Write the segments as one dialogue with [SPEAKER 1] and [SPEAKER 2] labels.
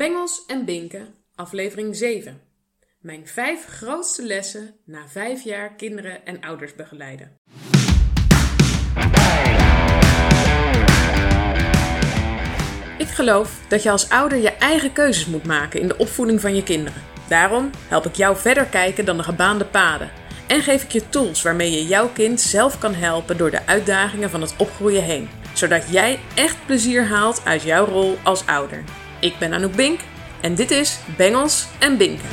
[SPEAKER 1] Bengels en Binken, aflevering 7. Mijn vijf grootste lessen na vijf jaar kinderen en ouders begeleiden. Ik geloof dat je als ouder je eigen keuzes moet maken in de opvoeding van je kinderen. Daarom help ik jou verder kijken dan de gebaande paden. En geef ik je tools waarmee je jouw kind zelf kan helpen door de uitdagingen van het opgroeien heen. Zodat jij echt plezier haalt uit jouw rol als ouder. Ik ben Anouk Bink en dit is Bengels en Binken.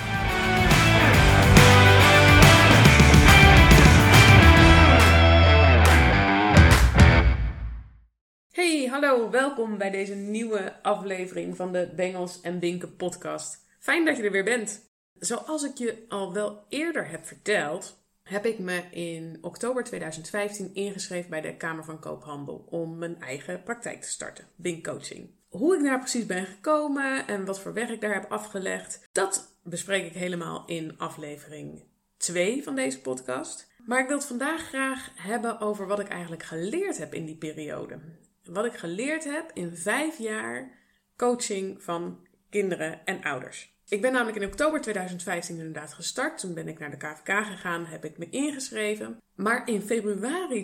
[SPEAKER 1] Hey, hallo, welkom bij deze nieuwe aflevering van de Bengels en Binken podcast. Fijn dat je er weer bent. Zoals ik je al wel eerder heb verteld, heb ik me in oktober 2015 ingeschreven bij de Kamer van Koophandel om mijn eigen praktijk te starten, Bink Coaching. Hoe ik daar precies ben gekomen en wat voor weg ik daar heb afgelegd, dat bespreek ik helemaal in aflevering 2 van deze podcast. Maar ik wil het vandaag graag hebben over wat ik eigenlijk geleerd heb in die periode. Wat ik geleerd heb in vijf jaar coaching van kinderen en ouders. Ik ben namelijk in oktober 2015 inderdaad gestart. Toen ben ik naar de KVK gegaan, heb ik me ingeschreven. Maar in februari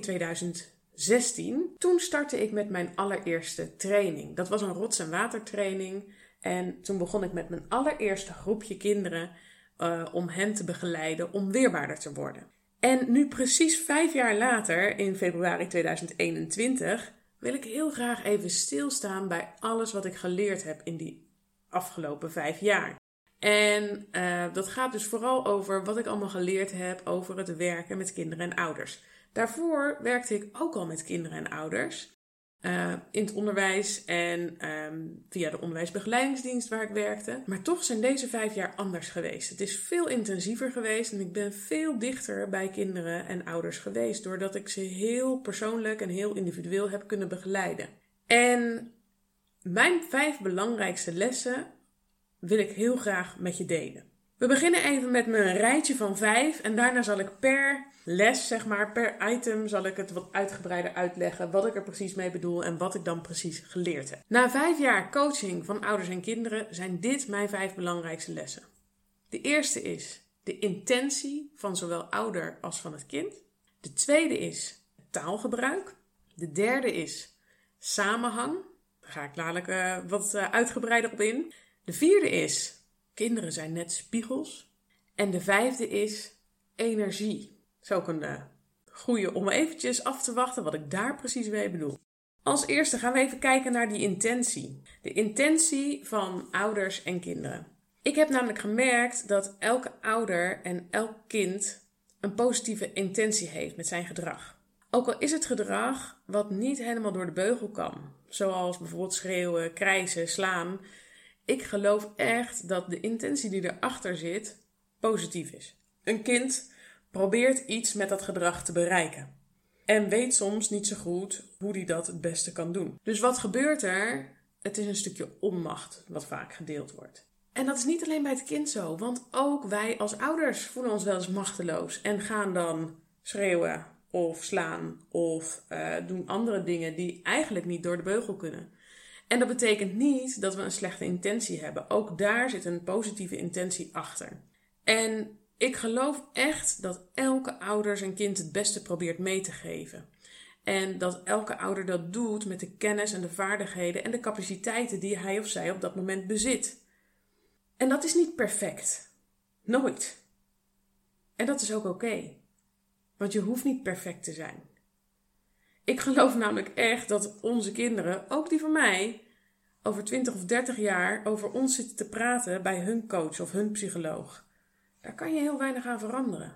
[SPEAKER 1] 2016, toen startte ik met mijn allereerste training. Dat was een rots- en watertraining. En toen begon ik met mijn allereerste groepje kinderen uh, om hen te begeleiden om weerbaarder te worden. En nu precies vijf jaar later, in februari 2021, wil ik heel graag even stilstaan bij alles wat ik geleerd heb in die afgelopen vijf jaar. En uh, dat gaat dus vooral over wat ik allemaal geleerd heb over het werken met kinderen en ouders. Daarvoor werkte ik ook al met kinderen en ouders. Uh, in het onderwijs en um, via de onderwijsbegeleidingsdienst waar ik werkte. Maar toch zijn deze vijf jaar anders geweest. Het is veel intensiever geweest en ik ben veel dichter bij kinderen en ouders geweest. Doordat ik ze heel persoonlijk en heel individueel heb kunnen begeleiden. En mijn vijf belangrijkste lessen wil ik heel graag met je delen. We beginnen even met mijn rijtje van vijf en daarna zal ik per les, zeg maar, per item zal ik het wat uitgebreider uitleggen wat ik er precies mee bedoel en wat ik dan precies geleerd heb. Na vijf jaar coaching van ouders en kinderen zijn dit mijn vijf belangrijkste lessen. De eerste is de intentie van zowel ouder als van het kind. De tweede is taalgebruik. De derde is samenhang. Daar ga ik dadelijk uh, wat uh, uitgebreider op in. De vierde is kinderen zijn net spiegels. En de vijfde is energie. Dat is ook een uh, goede om eventjes af te wachten wat ik daar precies mee bedoel. Als eerste gaan we even kijken naar die intentie. De intentie van ouders en kinderen. Ik heb namelijk gemerkt dat elke ouder en elk kind een positieve intentie heeft met zijn gedrag. Ook al is het gedrag wat niet helemaal door de beugel kan, zoals bijvoorbeeld schreeuwen, krijsen, slaan, ik geloof echt dat de intentie die erachter zit positief is. Een kind probeert iets met dat gedrag te bereiken. En weet soms niet zo goed hoe hij dat het beste kan doen. Dus wat gebeurt er? Het is een stukje onmacht wat vaak gedeeld wordt. En dat is niet alleen bij het kind zo, want ook wij als ouders voelen ons wel eens machteloos en gaan dan schreeuwen of slaan of uh, doen andere dingen die eigenlijk niet door de beugel kunnen. En dat betekent niet dat we een slechte intentie hebben. Ook daar zit een positieve intentie achter. En ik geloof echt dat elke ouder zijn kind het beste probeert mee te geven. En dat elke ouder dat doet met de kennis en de vaardigheden en de capaciteiten die hij of zij op dat moment bezit. En dat is niet perfect. Nooit. En dat is ook oké. Want je hoeft niet perfect te zijn. Ik geloof namelijk echt dat onze kinderen, ook die van mij, over 20 of 30 jaar over ons zitten te praten bij hun coach of hun psycholoog. Daar kan je heel weinig aan veranderen.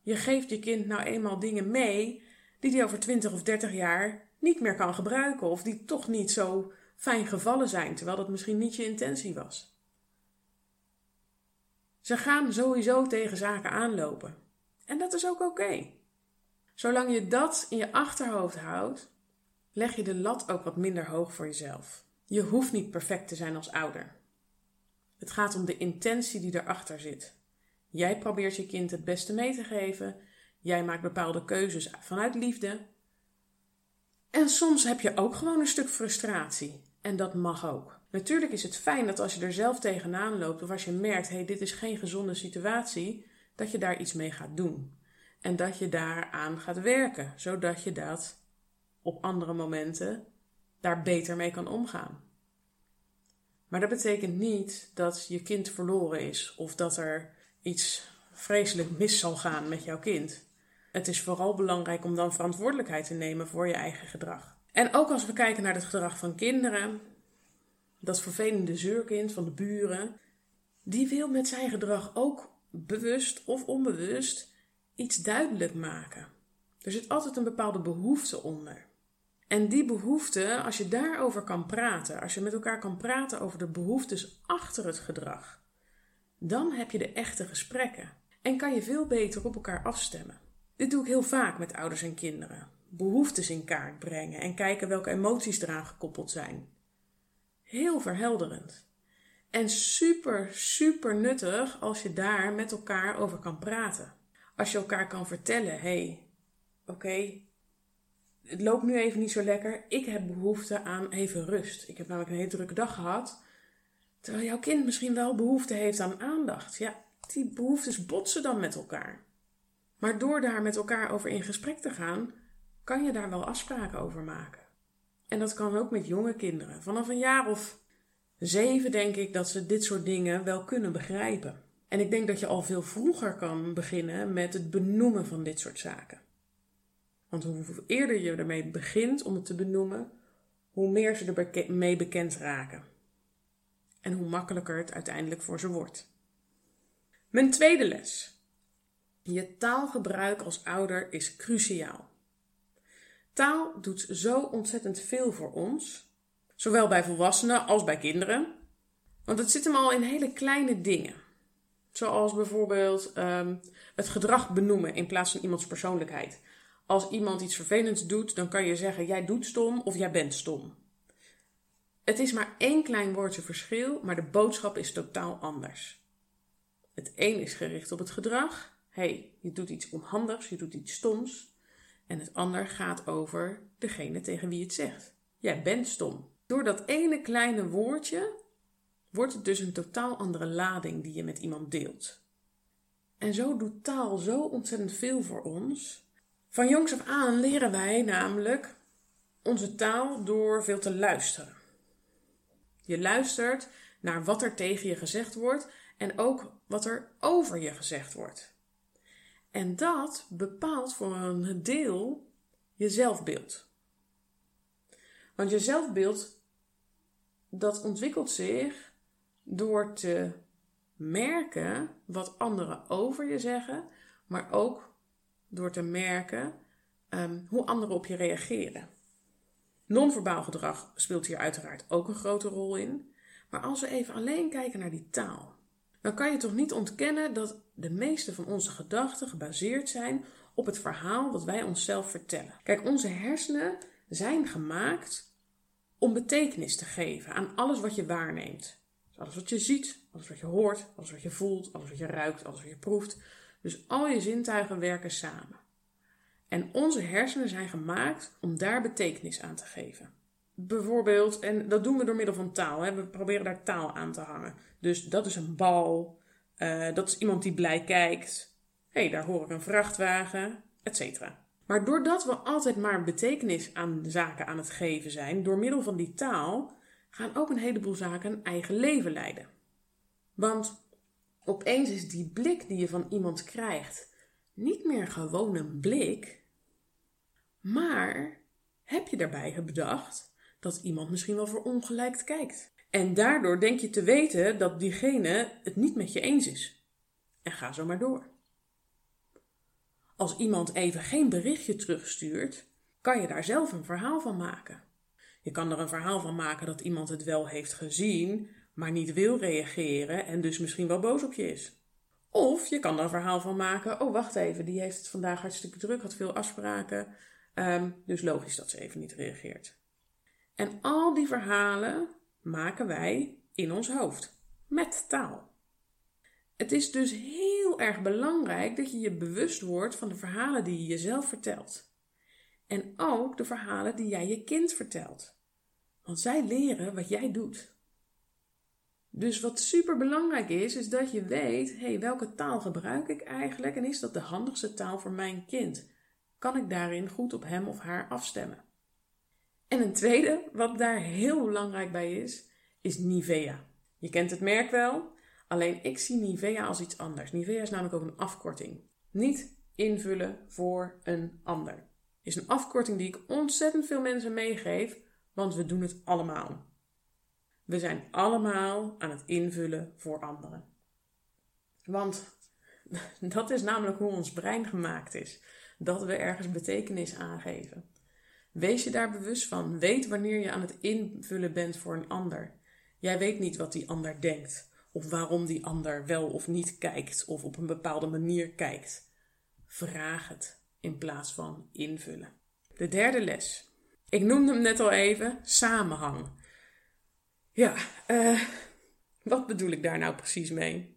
[SPEAKER 1] Je geeft je kind nou eenmaal dingen mee die hij over 20 of 30 jaar niet meer kan gebruiken of die toch niet zo fijn gevallen zijn, terwijl dat misschien niet je intentie was. Ze gaan sowieso tegen zaken aanlopen. En dat is ook oké. Zolang je dat in je achterhoofd houdt, leg je de lat ook wat minder hoog voor jezelf. Je hoeft niet perfect te zijn als ouder. Het gaat om de intentie die erachter zit. Jij probeert je kind het beste mee te geven. Jij maakt bepaalde keuzes vanuit liefde. En soms heb je ook gewoon een stuk frustratie. En dat mag ook. Natuurlijk is het fijn dat als je er zelf tegenaan loopt of als je merkt, hé, hey, dit is geen gezonde situatie, dat je daar iets mee gaat doen. En dat je daaraan gaat werken, zodat je dat op andere momenten daar beter mee kan omgaan. Maar dat betekent niet dat je kind verloren is of dat er iets vreselijk mis zal gaan met jouw kind. Het is vooral belangrijk om dan verantwoordelijkheid te nemen voor je eigen gedrag. En ook als we kijken naar het gedrag van kinderen, dat vervelende zeurkind van de buren, die wil met zijn gedrag ook bewust of onbewust iets duidelijk maken. Er zit altijd een bepaalde behoefte onder. En die behoefte, als je daarover kan praten, als je met elkaar kan praten over de behoeftes achter het gedrag, dan heb je de echte gesprekken en kan je veel beter op elkaar afstemmen. Dit doe ik heel vaak met ouders en kinderen. Behoeftes in kaart brengen en kijken welke emoties eraan gekoppeld zijn. Heel verhelderend. En super, super nuttig als je daar met elkaar over kan praten. Als je elkaar kan vertellen: hey, oké, het loopt nu even niet zo lekker. Ik heb behoefte aan even rust. Ik heb namelijk een hele drukke dag gehad. Terwijl jouw kind misschien wel behoefte heeft aan aandacht. Ja, die behoeftes botsen dan met elkaar. Maar door daar met elkaar over in gesprek te gaan, kan je daar wel afspraken over maken. En dat kan ook met jonge kinderen. Vanaf een jaar of zeven denk ik dat ze dit soort dingen wel kunnen begrijpen. En ik denk dat je al veel vroeger kan beginnen met het benoemen van dit soort zaken. Want hoe eerder je ermee begint om het te benoemen, hoe meer ze ermee bekend raken. En hoe makkelijker het uiteindelijk voor ze wordt. Mijn tweede les. Je taalgebruik als ouder is cruciaal. Taal doet zo ontzettend veel voor ons, zowel bij volwassenen als bij kinderen. Want het zit hem al in hele kleine dingen. Zoals bijvoorbeeld um, het gedrag benoemen in plaats van iemands persoonlijkheid. Als iemand iets vervelends doet, dan kan je zeggen: jij doet stom of jij bent stom. Het is maar één klein woordje verschil, maar de boodschap is totaal anders. Het een is gericht op het gedrag. hey, je doet iets onhandigs, je doet iets stoms. En het ander gaat over degene tegen wie het zegt. Jij bent stom. Door dat ene kleine woordje wordt het dus een totaal andere lading die je met iemand deelt. En zo doet taal zo ontzettend veel voor ons. Van jongs af aan leren wij namelijk onze taal door veel te luisteren. Je luistert naar wat er tegen je gezegd wordt en ook wat er over je gezegd wordt. En dat bepaalt voor een deel je zelfbeeld. Want je zelfbeeld dat ontwikkelt zich door te merken wat anderen over je zeggen, maar ook door te merken um, hoe anderen op je reageren. Non-verbaal gedrag speelt hier uiteraard ook een grote rol in. Maar als we even alleen kijken naar die taal, dan kan je toch niet ontkennen dat de meeste van onze gedachten gebaseerd zijn op het verhaal wat wij onszelf vertellen. Kijk, onze hersenen zijn gemaakt om betekenis te geven aan alles wat je waarneemt. Alles wat je ziet, alles wat je hoort, alles wat je voelt, alles wat je ruikt, alles wat je proeft. Dus al je zintuigen werken samen. En onze hersenen zijn gemaakt om daar betekenis aan te geven. Bijvoorbeeld, en dat doen we door middel van taal. Hè? We proberen daar taal aan te hangen. Dus dat is een bal, uh, dat is iemand die blij kijkt. Hé, hey, daar hoor ik een vrachtwagen, etc. Maar doordat we altijd maar betekenis aan zaken aan het geven zijn, door middel van die taal, gaan ook een heleboel zaken een eigen leven leiden. Want opeens is die blik die je van iemand krijgt niet meer gewoon een blik, maar heb je daarbij bedacht dat iemand misschien wel verongelijkt kijkt? En daardoor denk je te weten dat diegene het niet met je eens is. En ga zo maar door. Als iemand even geen berichtje terugstuurt, kan je daar zelf een verhaal van maken. Je kan er een verhaal van maken dat iemand het wel heeft gezien, maar niet wil reageren en dus misschien wel boos op je is. Of je kan er een verhaal van maken, oh wacht even, die heeft het vandaag hartstikke druk, had veel afspraken, um, dus logisch dat ze even niet reageert. En al die verhalen maken wij in ons hoofd met taal. Het is dus heel erg belangrijk dat je je bewust wordt van de verhalen die je jezelf vertelt. En ook de verhalen die jij je kind vertelt. Want zij leren wat jij doet. Dus wat super belangrijk is, is dat je weet: hé, hey, welke taal gebruik ik eigenlijk en is dat de handigste taal voor mijn kind? Kan ik daarin goed op hem of haar afstemmen? En een tweede, wat daar heel belangrijk bij is, is Nivea. Je kent het merk wel, alleen ik zie Nivea als iets anders. Nivea is namelijk ook een afkorting. Niet invullen voor een ander. Is een afkorting die ik ontzettend veel mensen meegeef, want we doen het allemaal. We zijn allemaal aan het invullen voor anderen. Want dat is namelijk hoe ons brein gemaakt is. Dat we ergens betekenis aangeven. Wees je daar bewust van. Weet wanneer je aan het invullen bent voor een ander. Jij weet niet wat die ander denkt. Of waarom die ander wel of niet kijkt. Of op een bepaalde manier kijkt. Vraag het in plaats van invullen. De derde les. Ik noemde hem net al even. Samenhang. Ja, uh, wat bedoel ik daar nou precies mee?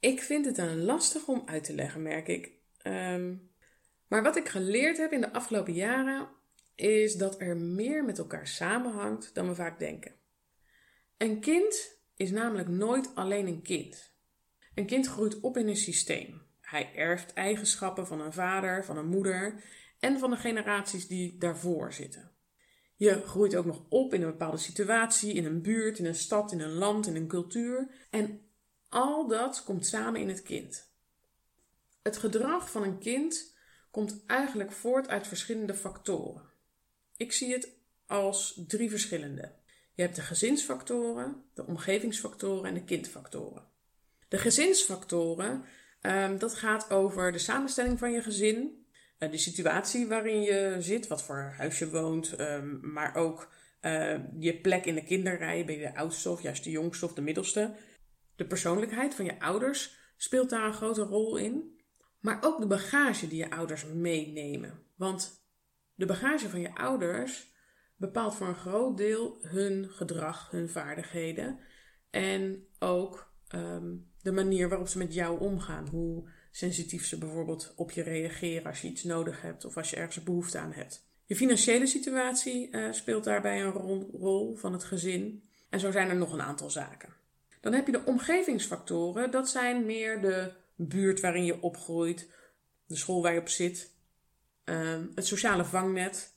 [SPEAKER 1] Ik vind het een lastig om uit te leggen, merk ik. Um, maar wat ik geleerd heb in de afgelopen jaren is dat er meer met elkaar samenhangt dan we vaak denken. Een kind is namelijk nooit alleen een kind. Een kind groeit op in een systeem. Hij erft eigenschappen van een vader, van een moeder en van de generaties die daarvoor zitten. Je groeit ook nog op in een bepaalde situatie, in een buurt, in een stad, in een land, in een cultuur. En al dat komt samen in het kind. Het gedrag van een kind komt eigenlijk voort uit verschillende factoren. Ik zie het als drie verschillende. Je hebt de gezinsfactoren, de omgevingsfactoren en de kindfactoren. De gezinsfactoren, um, dat gaat over de samenstelling van je gezin, uh, de situatie waarin je zit, wat voor huis je woont, um, maar ook uh, je plek in de kinderrij, ben je de oudste of juist de jongste of de middelste. De persoonlijkheid van je ouders speelt daar een grote rol in. Maar ook de bagage die je ouders meenemen. Want de bagage van je ouders bepaalt voor een groot deel hun gedrag, hun vaardigheden. En ook um, de manier waarop ze met jou omgaan. Hoe sensitief ze bijvoorbeeld op je reageren als je iets nodig hebt of als je ergens behoefte aan hebt. Je financiële situatie uh, speelt daarbij een rol, van het gezin. En zo zijn er nog een aantal zaken. Dan heb je de omgevingsfactoren. Dat zijn meer de buurt waarin je opgroeit, de school waar je op zit, uh, het sociale vangnet,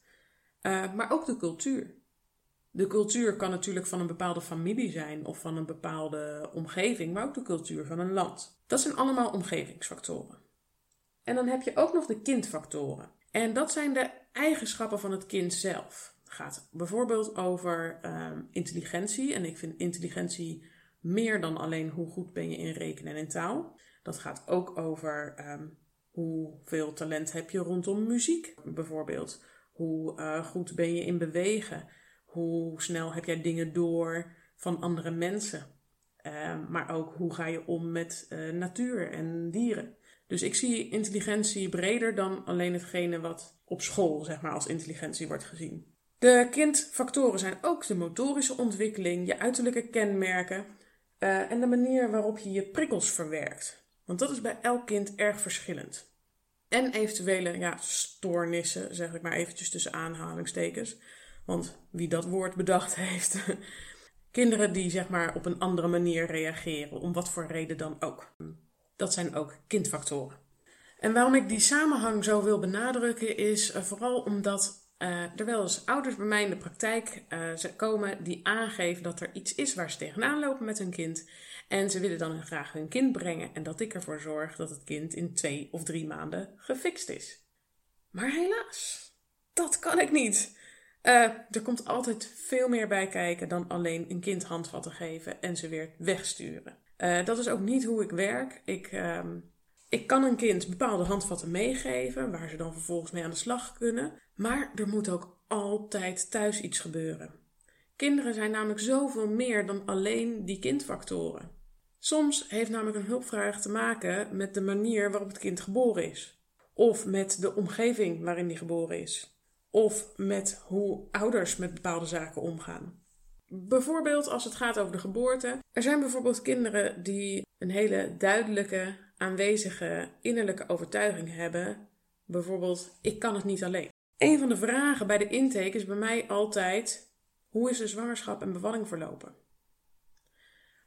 [SPEAKER 1] uh, maar ook de cultuur. De cultuur kan natuurlijk van een bepaalde familie zijn of van een bepaalde omgeving, maar ook de cultuur van een land. Dat zijn allemaal omgevingsfactoren. En dan heb je ook nog de kindfactoren. En dat zijn de eigenschappen van het kind zelf. Het gaat bijvoorbeeld over uh, intelligentie. En ik vind intelligentie meer dan alleen hoe goed ben je in rekenen en in taal. Dat gaat ook over um, hoeveel talent heb je rondom muziek, bijvoorbeeld. Hoe uh, goed ben je in bewegen? Hoe snel heb jij dingen door van andere mensen? Uh, maar ook hoe ga je om met uh, natuur en dieren? Dus ik zie intelligentie breder dan alleen hetgene wat op school zeg maar, als intelligentie wordt gezien. De kindfactoren zijn ook de motorische ontwikkeling, je uiterlijke kenmerken uh, en de manier waarop je je prikkels verwerkt. Want dat is bij elk kind erg verschillend. En eventuele ja, stoornissen, zeg ik maar eventjes tussen aanhalingstekens. Want wie dat woord bedacht heeft. Kinderen die zeg maar op een andere manier reageren, om wat voor reden dan ook. Dat zijn ook kindfactoren. En waarom ik die samenhang zo wil benadrukken is uh, vooral omdat uh, er wel eens ouders bij mij in de praktijk uh, komen die aangeven dat er iets is waar ze tegenaan lopen met hun kind. En ze willen dan graag hun kind brengen en dat ik ervoor zorg dat het kind in twee of drie maanden gefixt is. Maar helaas, dat kan ik niet. Uh, er komt altijd veel meer bij kijken dan alleen een kind handvatten geven en ze weer wegsturen. Uh, dat is ook niet hoe ik werk. Ik, uh, ik kan een kind bepaalde handvatten meegeven waar ze dan vervolgens mee aan de slag kunnen. Maar er moet ook altijd thuis iets gebeuren. Kinderen zijn namelijk zoveel meer dan alleen die kindfactoren. Soms heeft namelijk een hulpvraag te maken met de manier waarop het kind geboren is. Of met de omgeving waarin die geboren is. Of met hoe ouders met bepaalde zaken omgaan. Bijvoorbeeld als het gaat over de geboorte. Er zijn bijvoorbeeld kinderen die een hele duidelijke, aanwezige innerlijke overtuiging hebben. Bijvoorbeeld, ik kan het niet alleen. Een van de vragen bij de intake is bij mij altijd: hoe is de zwangerschap en bevalling verlopen?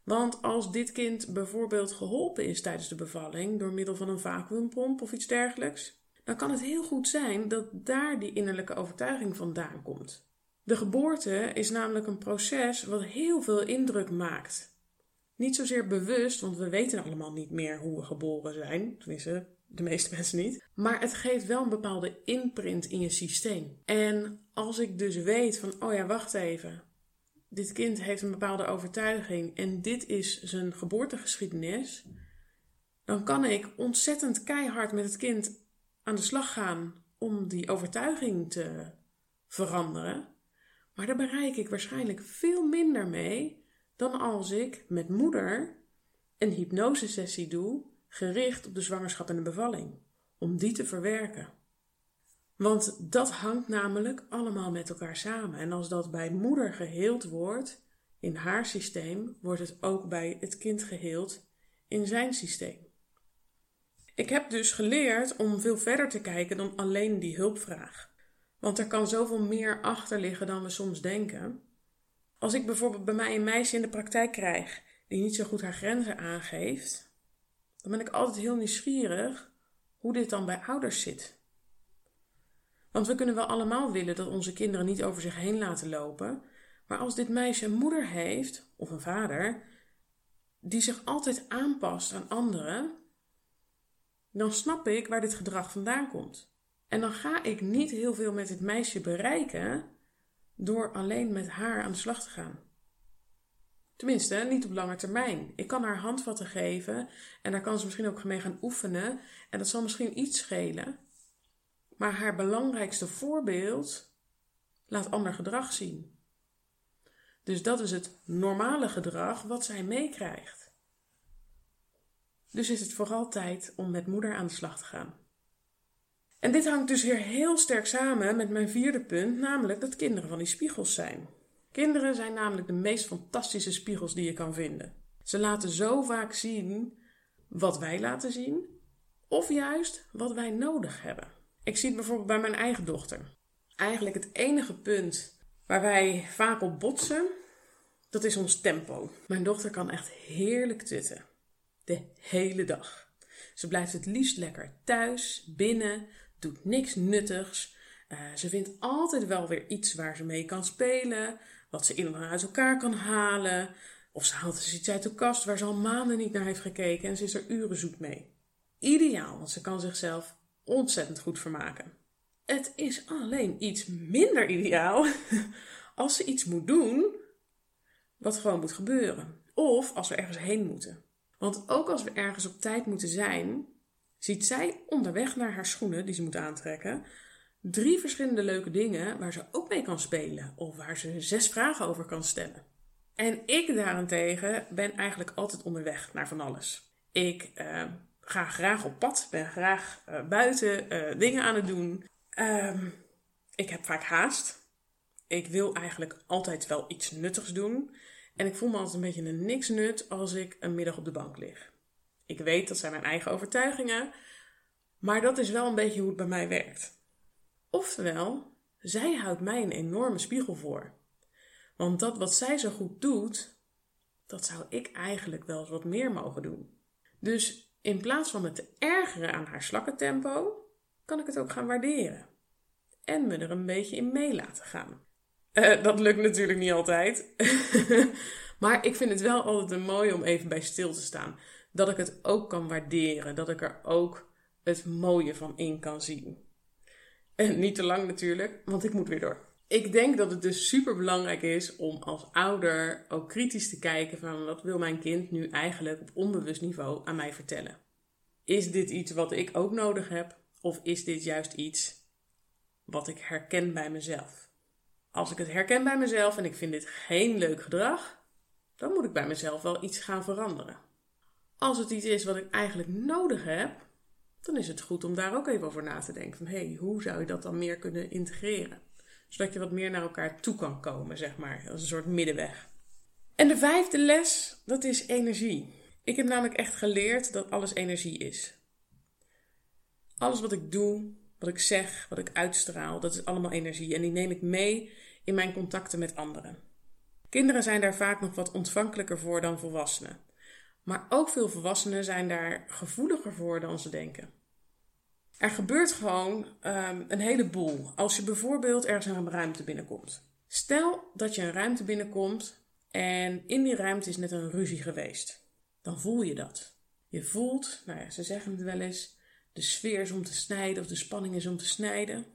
[SPEAKER 1] Want als dit kind bijvoorbeeld geholpen is tijdens de bevalling door middel van een vacuümpomp of iets dergelijks, dan kan het heel goed zijn dat daar die innerlijke overtuiging vandaan komt. De geboorte is namelijk een proces wat heel veel indruk maakt. Niet zozeer bewust, want we weten allemaal niet meer hoe we geboren zijn, tenminste de meeste mensen niet. Maar het geeft wel een bepaalde imprint in je systeem. En als ik dus weet van, oh ja, wacht even. Dit kind heeft een bepaalde overtuiging en dit is zijn geboortegeschiedenis. Dan kan ik ontzettend keihard met het kind aan de slag gaan om die overtuiging te veranderen. Maar daar bereik ik waarschijnlijk veel minder mee dan als ik met moeder een hypnosesessie doe gericht op de zwangerschap en de bevalling, om die te verwerken. Want dat hangt namelijk allemaal met elkaar samen. En als dat bij moeder geheeld wordt in haar systeem, wordt het ook bij het kind geheeld in zijn systeem. Ik heb dus geleerd om veel verder te kijken dan alleen die hulpvraag. Want er kan zoveel meer achter liggen dan we soms denken. Als ik bijvoorbeeld bij mij een meisje in de praktijk krijg die niet zo goed haar grenzen aangeeft, dan ben ik altijd heel nieuwsgierig hoe dit dan bij ouders zit. Want we kunnen wel allemaal willen dat onze kinderen niet over zich heen laten lopen, maar als dit meisje een moeder heeft, of een vader, die zich altijd aanpast aan anderen, dan snap ik waar dit gedrag vandaan komt. En dan ga ik niet heel veel met dit meisje bereiken door alleen met haar aan de slag te gaan. Tenminste, niet op lange termijn. Ik kan haar handvatten geven en daar kan ze misschien ook mee gaan oefenen. En dat zal misschien iets schelen. Maar haar belangrijkste voorbeeld laat ander gedrag zien. Dus dat is het normale gedrag wat zij meekrijgt. Dus is het vooral tijd om met moeder aan de slag te gaan. En dit hangt dus weer heel sterk samen met mijn vierde punt, namelijk dat kinderen van die spiegels zijn. Kinderen zijn namelijk de meest fantastische spiegels die je kan vinden. Ze laten zo vaak zien wat wij laten zien, of juist wat wij nodig hebben. Ik zie het bijvoorbeeld bij mijn eigen dochter. Eigenlijk het enige punt waar wij vaak op botsen, dat is ons tempo. Mijn dochter kan echt heerlijk tutten. De hele dag. Ze blijft het liefst lekker thuis, binnen, doet niks nuttigs. Uh, ze vindt altijd wel weer iets waar ze mee kan spelen wat ze in en uit elkaar kan halen. Of ze haalt dus iets uit de kast waar ze al maanden niet naar heeft gekeken en ze is er uren zoet mee. Ideaal, want ze kan zichzelf ontzettend goed vermaken. Het is alleen iets minder ideaal als ze iets moet doen wat gewoon moet gebeuren. Of als we ergens heen moeten. Want ook als we ergens op tijd moeten zijn, ziet zij onderweg naar haar schoenen die ze moet aantrekken drie verschillende leuke dingen waar ze ook mee kan spelen of waar ze zes vragen over kan stellen. En ik daarentegen ben eigenlijk altijd onderweg naar van alles. Ik uh, ga graag op pad, ben graag uh, buiten uh, dingen aan het doen. Ehm, ik heb vaak haast. Ik wil eigenlijk altijd wel iets nuttigs doen. En ik voel me altijd een beetje een niks nut als ik een middag op de bank lig. Ik weet dat zijn mijn eigen overtuigingen, maar dat is wel een beetje hoe het bij mij werkt. Oftewel, zij houdt mij een enorme spiegel voor. Want dat wat zij zo goed doet, dat zou ik eigenlijk wel eens wat meer mogen doen. Dus in plaats van me te ergeren aan haar slakkentempo, kan ik het ook gaan waarderen. En me er een beetje in mee laten gaan. Uh, dat lukt natuurlijk niet altijd. maar ik vind het wel altijd mooi om even bij stil te staan. Dat ik het ook kan waarderen. Dat ik er ook het mooie van in kan zien. En niet te lang natuurlijk, want ik moet weer door. Ik denk dat het dus super belangrijk is om als ouder ook kritisch te kijken van wat wil mijn kind nu eigenlijk op onbewust niveau aan mij vertellen. Is dit iets wat ik ook nodig heb of is dit juist iets wat ik herken bij mezelf? Als ik het herken bij mezelf en ik vind dit geen leuk gedrag, dan moet ik bij mezelf wel iets gaan veranderen. Als het iets is wat ik eigenlijk nodig heb, dan is het goed om daar ook even over na te denken. Van hé, hey, hoe zou je dat dan meer kunnen integreren? Zodat je wat meer naar elkaar toe kan komen, zeg maar, als een soort middenweg. En de vijfde les, dat is energie. Ik heb namelijk echt geleerd dat alles energie is. Alles wat ik doe, wat ik zeg, wat ik uitstraal, dat is allemaal energie. En die neem ik mee in mijn contacten met anderen. Kinderen zijn daar vaak nog wat ontvankelijker voor dan volwassenen. Maar ook veel volwassenen zijn daar gevoeliger voor dan ze denken. Er gebeurt gewoon um, een heleboel als je bijvoorbeeld ergens een ruimte binnenkomt. Stel dat je een ruimte binnenkomt en in die ruimte is net een ruzie geweest. Dan voel je dat. Je voelt, nou ja, ze zeggen het wel eens, de sfeer is om te snijden of de spanning is om te snijden.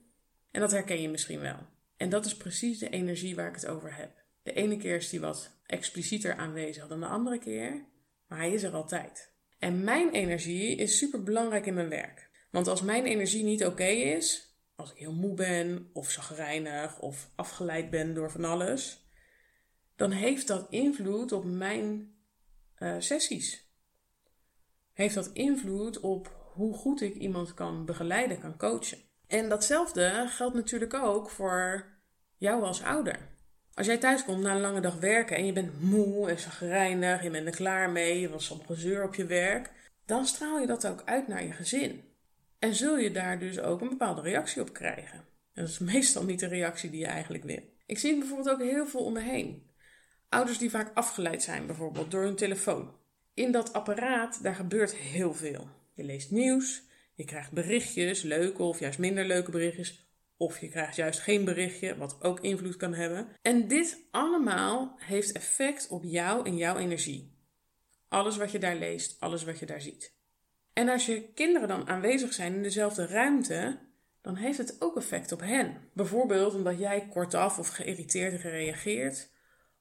[SPEAKER 1] En dat herken je misschien wel. En dat is precies de energie waar ik het over heb. De ene keer is die wat explicieter aanwezig dan de andere keer, maar hij is er altijd. En mijn energie is super belangrijk in mijn werk. Want als mijn energie niet oké is, als ik heel moe ben, of zagrijnig, of afgeleid ben door van alles, dan heeft dat invloed op mijn uh, sessies. Heeft dat invloed op hoe goed ik iemand kan begeleiden, kan coachen. En datzelfde geldt natuurlijk ook voor jou als ouder. Als jij thuis komt na een lange dag werken en je bent moe en zagrijnig, je bent er klaar mee, je was soms gezeur op je werk, dan straal je dat ook uit naar je gezin. En zul je daar dus ook een bepaalde reactie op krijgen. En dat is meestal niet de reactie die je eigenlijk wil. Ik zie het bijvoorbeeld ook heel veel om me heen. Ouders die vaak afgeleid zijn, bijvoorbeeld door hun telefoon. In dat apparaat, daar gebeurt heel veel. Je leest nieuws, je krijgt berichtjes, leuke of juist minder leuke berichtjes. Of je krijgt juist geen berichtje, wat ook invloed kan hebben. En dit allemaal heeft effect op jou en jouw energie. Alles wat je daar leest, alles wat je daar ziet. En als je kinderen dan aanwezig zijn in dezelfde ruimte, dan heeft het ook effect op hen. Bijvoorbeeld omdat jij kortaf of geïrriteerd reageert,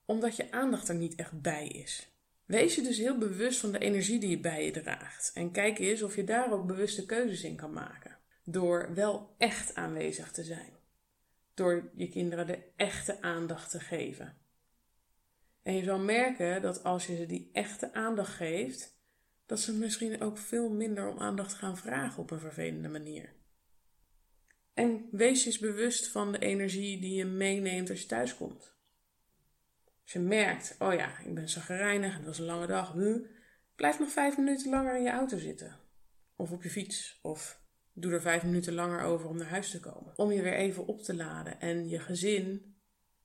[SPEAKER 1] omdat je aandacht er niet echt bij is. Wees je dus heel bewust van de energie die je bij je draagt. En kijk eens of je daar ook bewuste keuzes in kan maken. Door wel echt aanwezig te zijn. Door je kinderen de echte aandacht te geven. En je zal merken dat als je ze die echte aandacht geeft, dat ze misschien ook veel minder om aandacht gaan vragen op een vervelende manier. En wees je eens bewust van de energie die je meeneemt als je thuis komt. Je merkt, oh ja, ik ben zagrijnig, het was een lange dag, nu, blijf nog vijf minuten langer in je auto zitten. Of op je fiets. Of doe er vijf minuten langer over om naar huis te komen. Om je weer even op te laden en je gezin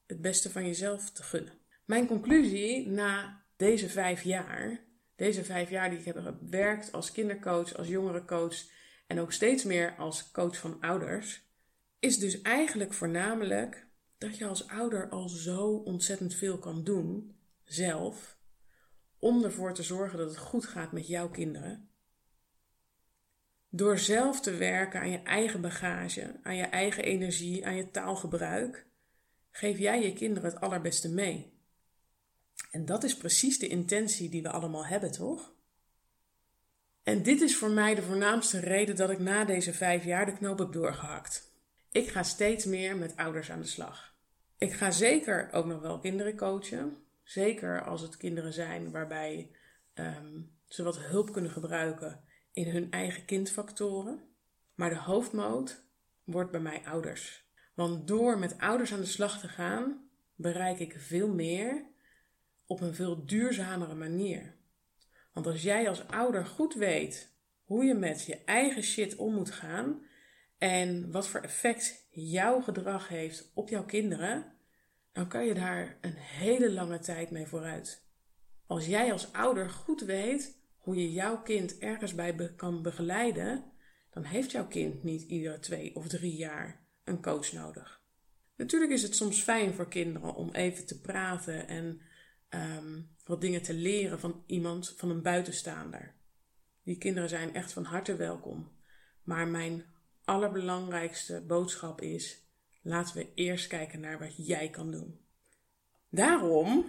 [SPEAKER 1] het beste van jezelf te gunnen. Mijn conclusie na deze vijf jaar, deze vijf jaar die ik heb gewerkt als kindercoach, als jongerencoach en ook steeds meer als coach van ouders, is dus eigenlijk voornamelijk dat je als ouder al zo ontzettend veel kan doen, zelf, om ervoor te zorgen dat het goed gaat met jouw kinderen. Door zelf te werken aan je eigen bagage, aan je eigen energie, aan je taalgebruik, geef jij je kinderen het allerbeste mee. En dat is precies de intentie die we allemaal hebben, toch? En dit is voor mij de voornaamste reden dat ik na deze vijf jaar de knoop heb doorgehakt. Ik ga steeds meer met ouders aan de slag. Ik ga zeker ook nog wel kinderen coachen. Zeker als het kinderen zijn waarbij um, ze wat hulp kunnen gebruiken in hun eigen kindfactoren. Maar de hoofdmoot wordt bij mij ouders. Want door met ouders aan de slag te gaan, bereik ik veel meer op een veel duurzamere manier. Want als jij als ouder goed weet hoe je met je eigen shit om moet gaan, en wat voor effect jouw gedrag heeft op jouw kinderen, dan kan je daar een hele lange tijd mee vooruit. Als jij als ouder goed weet hoe je jouw kind ergens bij kan begeleiden, dan heeft jouw kind niet iedere twee of drie jaar een coach nodig. Natuurlijk is het soms fijn voor kinderen om even te praten en um, wat dingen te leren van iemand, van een buitenstaander. Die kinderen zijn echt van harte welkom. Maar mijn allerbelangrijkste boodschap is: laten we eerst kijken naar wat jij kan doen. Daarom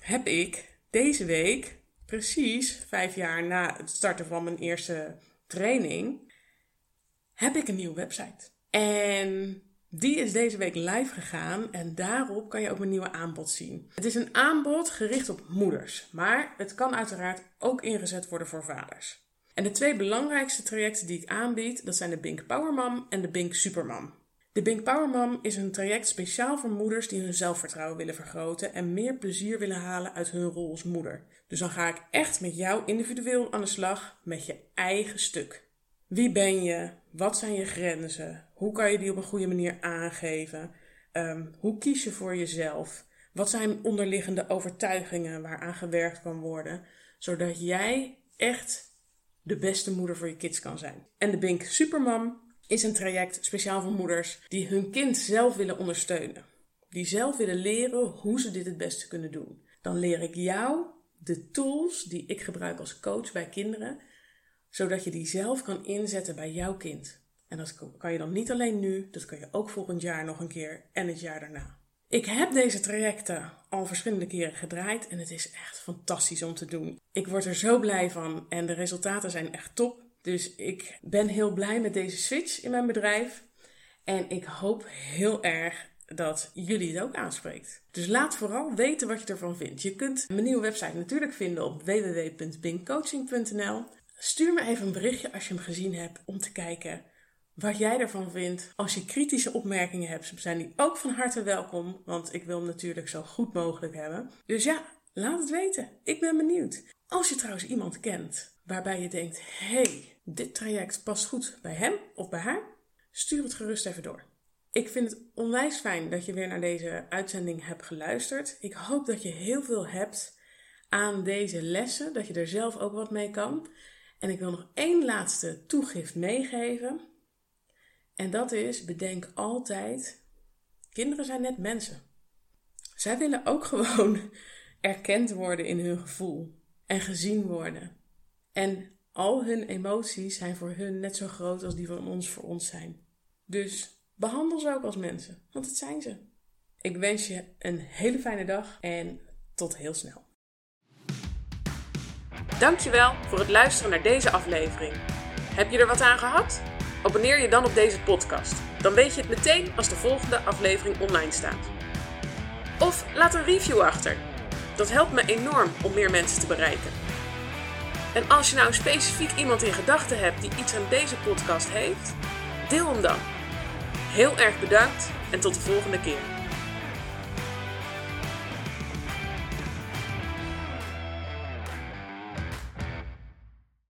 [SPEAKER 1] heb ik deze week, precies vijf jaar na het starten van mijn eerste training, heb ik een nieuwe website. En die is deze week live gegaan en daarop kan je ook mijn nieuwe aanbod zien. Het is een aanbod gericht op moeders, maar het kan uiteraard ook ingezet worden voor vaders. En de twee belangrijkste trajecten die ik aanbied, dat zijn de Bink Power en de Bink Supermam. De Bink Power is een traject speciaal voor moeders die hun zelfvertrouwen willen vergroten en meer plezier willen halen uit hun rol als moeder. Dus dan ga ik echt met jou individueel aan de slag met je eigen stuk. Wie ben je? Wat zijn je grenzen? Hoe kan je die op een goede manier aangeven? Um, hoe kies je voor jezelf? Wat zijn onderliggende overtuigingen waaraan gewerkt kan worden, zodat jij echt de beste moeder voor je kids kan zijn? En de Bink Supermam is een traject speciaal voor moeders die hun kind zelf willen ondersteunen. Die zelf willen leren hoe ze dit het beste kunnen doen. Dan leer ik jou de tools die ik gebruik als coach bij kinderen, zodat je die zelf kan inzetten bij jouw kind. En dat kan je dan niet alleen nu, dat kan je ook volgend jaar nog een keer en het jaar daarna. Ik heb deze trajecten al verschillende keren gedraaid en het is echt fantastisch om te doen. Ik word er zo blij van en de resultaten zijn echt top. Dus ik ben heel blij met deze switch in mijn bedrijf. En ik hoop heel erg dat jullie het ook aanspreekt. Dus laat vooral weten wat je ervan vindt. Je kunt mijn nieuwe website natuurlijk vinden op www.bingcoaching.nl. Stuur me even een berichtje als je hem gezien hebt om te kijken wat jij ervan vindt. Als je kritische opmerkingen hebt, zijn die ook van harte welkom, want ik wil hem natuurlijk zo goed mogelijk hebben. Dus ja, laat het weten. Ik ben benieuwd. Als je trouwens iemand kent waarbij je denkt: hey, dit traject past goed bij hem of bij haar, stuur het gerust even door. Ik vind het onwijs fijn dat je weer naar deze uitzending hebt geluisterd. Ik hoop dat je heel veel hebt aan deze lessen, dat je er zelf ook wat mee kan. En ik wil nog één laatste toegift meegeven. En dat is: bedenk altijd: kinderen zijn net mensen. Zij willen ook gewoon erkend worden in hun gevoel en gezien worden. En al hun emoties zijn voor hun net zo groot als die van ons voor ons zijn. Dus behandel ze ook als mensen, want het zijn ze. Ik wens je een hele fijne dag en tot heel snel. Dankjewel voor het luisteren naar deze aflevering. Heb je er wat aan gehad? Abonneer je dan op deze podcast. Dan weet je het meteen als de volgende aflevering online staat. Of laat een review achter. Dat helpt me enorm om meer mensen te bereiken. En als je nou specifiek iemand in gedachten hebt die iets aan deze podcast heeft, deel hem dan. Heel erg bedankt en tot de volgende keer.